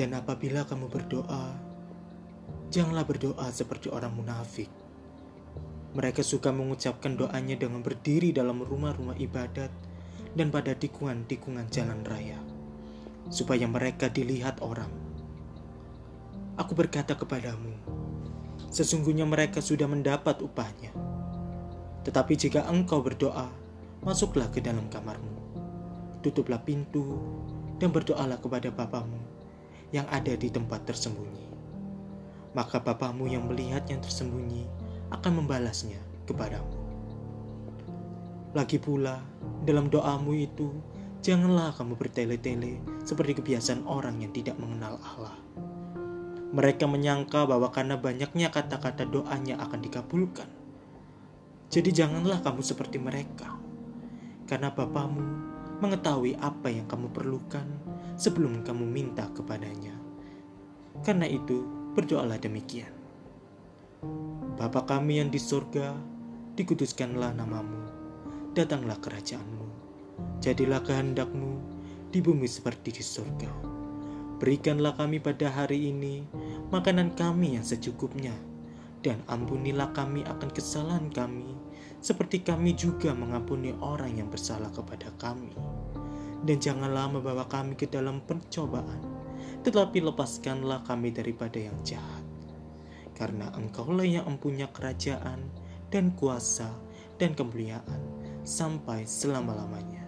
Dan apabila kamu berdoa, janganlah berdoa seperti orang munafik. Mereka suka mengucapkan doanya dengan berdiri dalam rumah-rumah ibadat dan pada tikungan-tikungan jalan raya, supaya mereka dilihat orang. Aku berkata kepadamu, sesungguhnya mereka sudah mendapat upahnya. Tetapi jika engkau berdoa, masuklah ke dalam kamarmu, tutuplah pintu, dan berdoalah kepada Bapamu yang ada di tempat tersembunyi. Maka Bapamu yang melihat yang tersembunyi akan membalasnya kepadamu. Lagi pula, dalam doamu itu, janganlah kamu bertele-tele seperti kebiasaan orang yang tidak mengenal Allah. Mereka menyangka bahwa karena banyaknya kata-kata doanya akan dikabulkan. Jadi janganlah kamu seperti mereka. Karena Bapamu mengetahui apa yang kamu perlukan sebelum kamu minta kepadanya. Karena itu, berdoalah demikian. Bapa kami yang di surga, dikuduskanlah namamu, datanglah kerajaanmu, jadilah kehendakmu di bumi seperti di surga. Berikanlah kami pada hari ini makanan kami yang secukupnya, dan ampunilah kami akan kesalahan kami, seperti kami juga mengampuni orang yang bersalah kepada kami dan janganlah membawa kami ke dalam pencobaan, tetapi lepaskanlah kami daripada yang jahat. Karena engkaulah yang mempunyai kerajaan dan kuasa dan kemuliaan sampai selama-lamanya.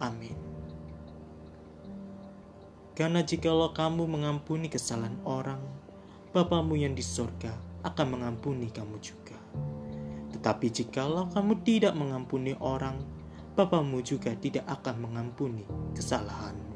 Amin. Karena jikalau kamu mengampuni kesalahan orang, Bapamu yang di sorga akan mengampuni kamu juga. Tetapi jikalau kamu tidak mengampuni orang, Bapamu juga tidak akan mengampuni kesalahan.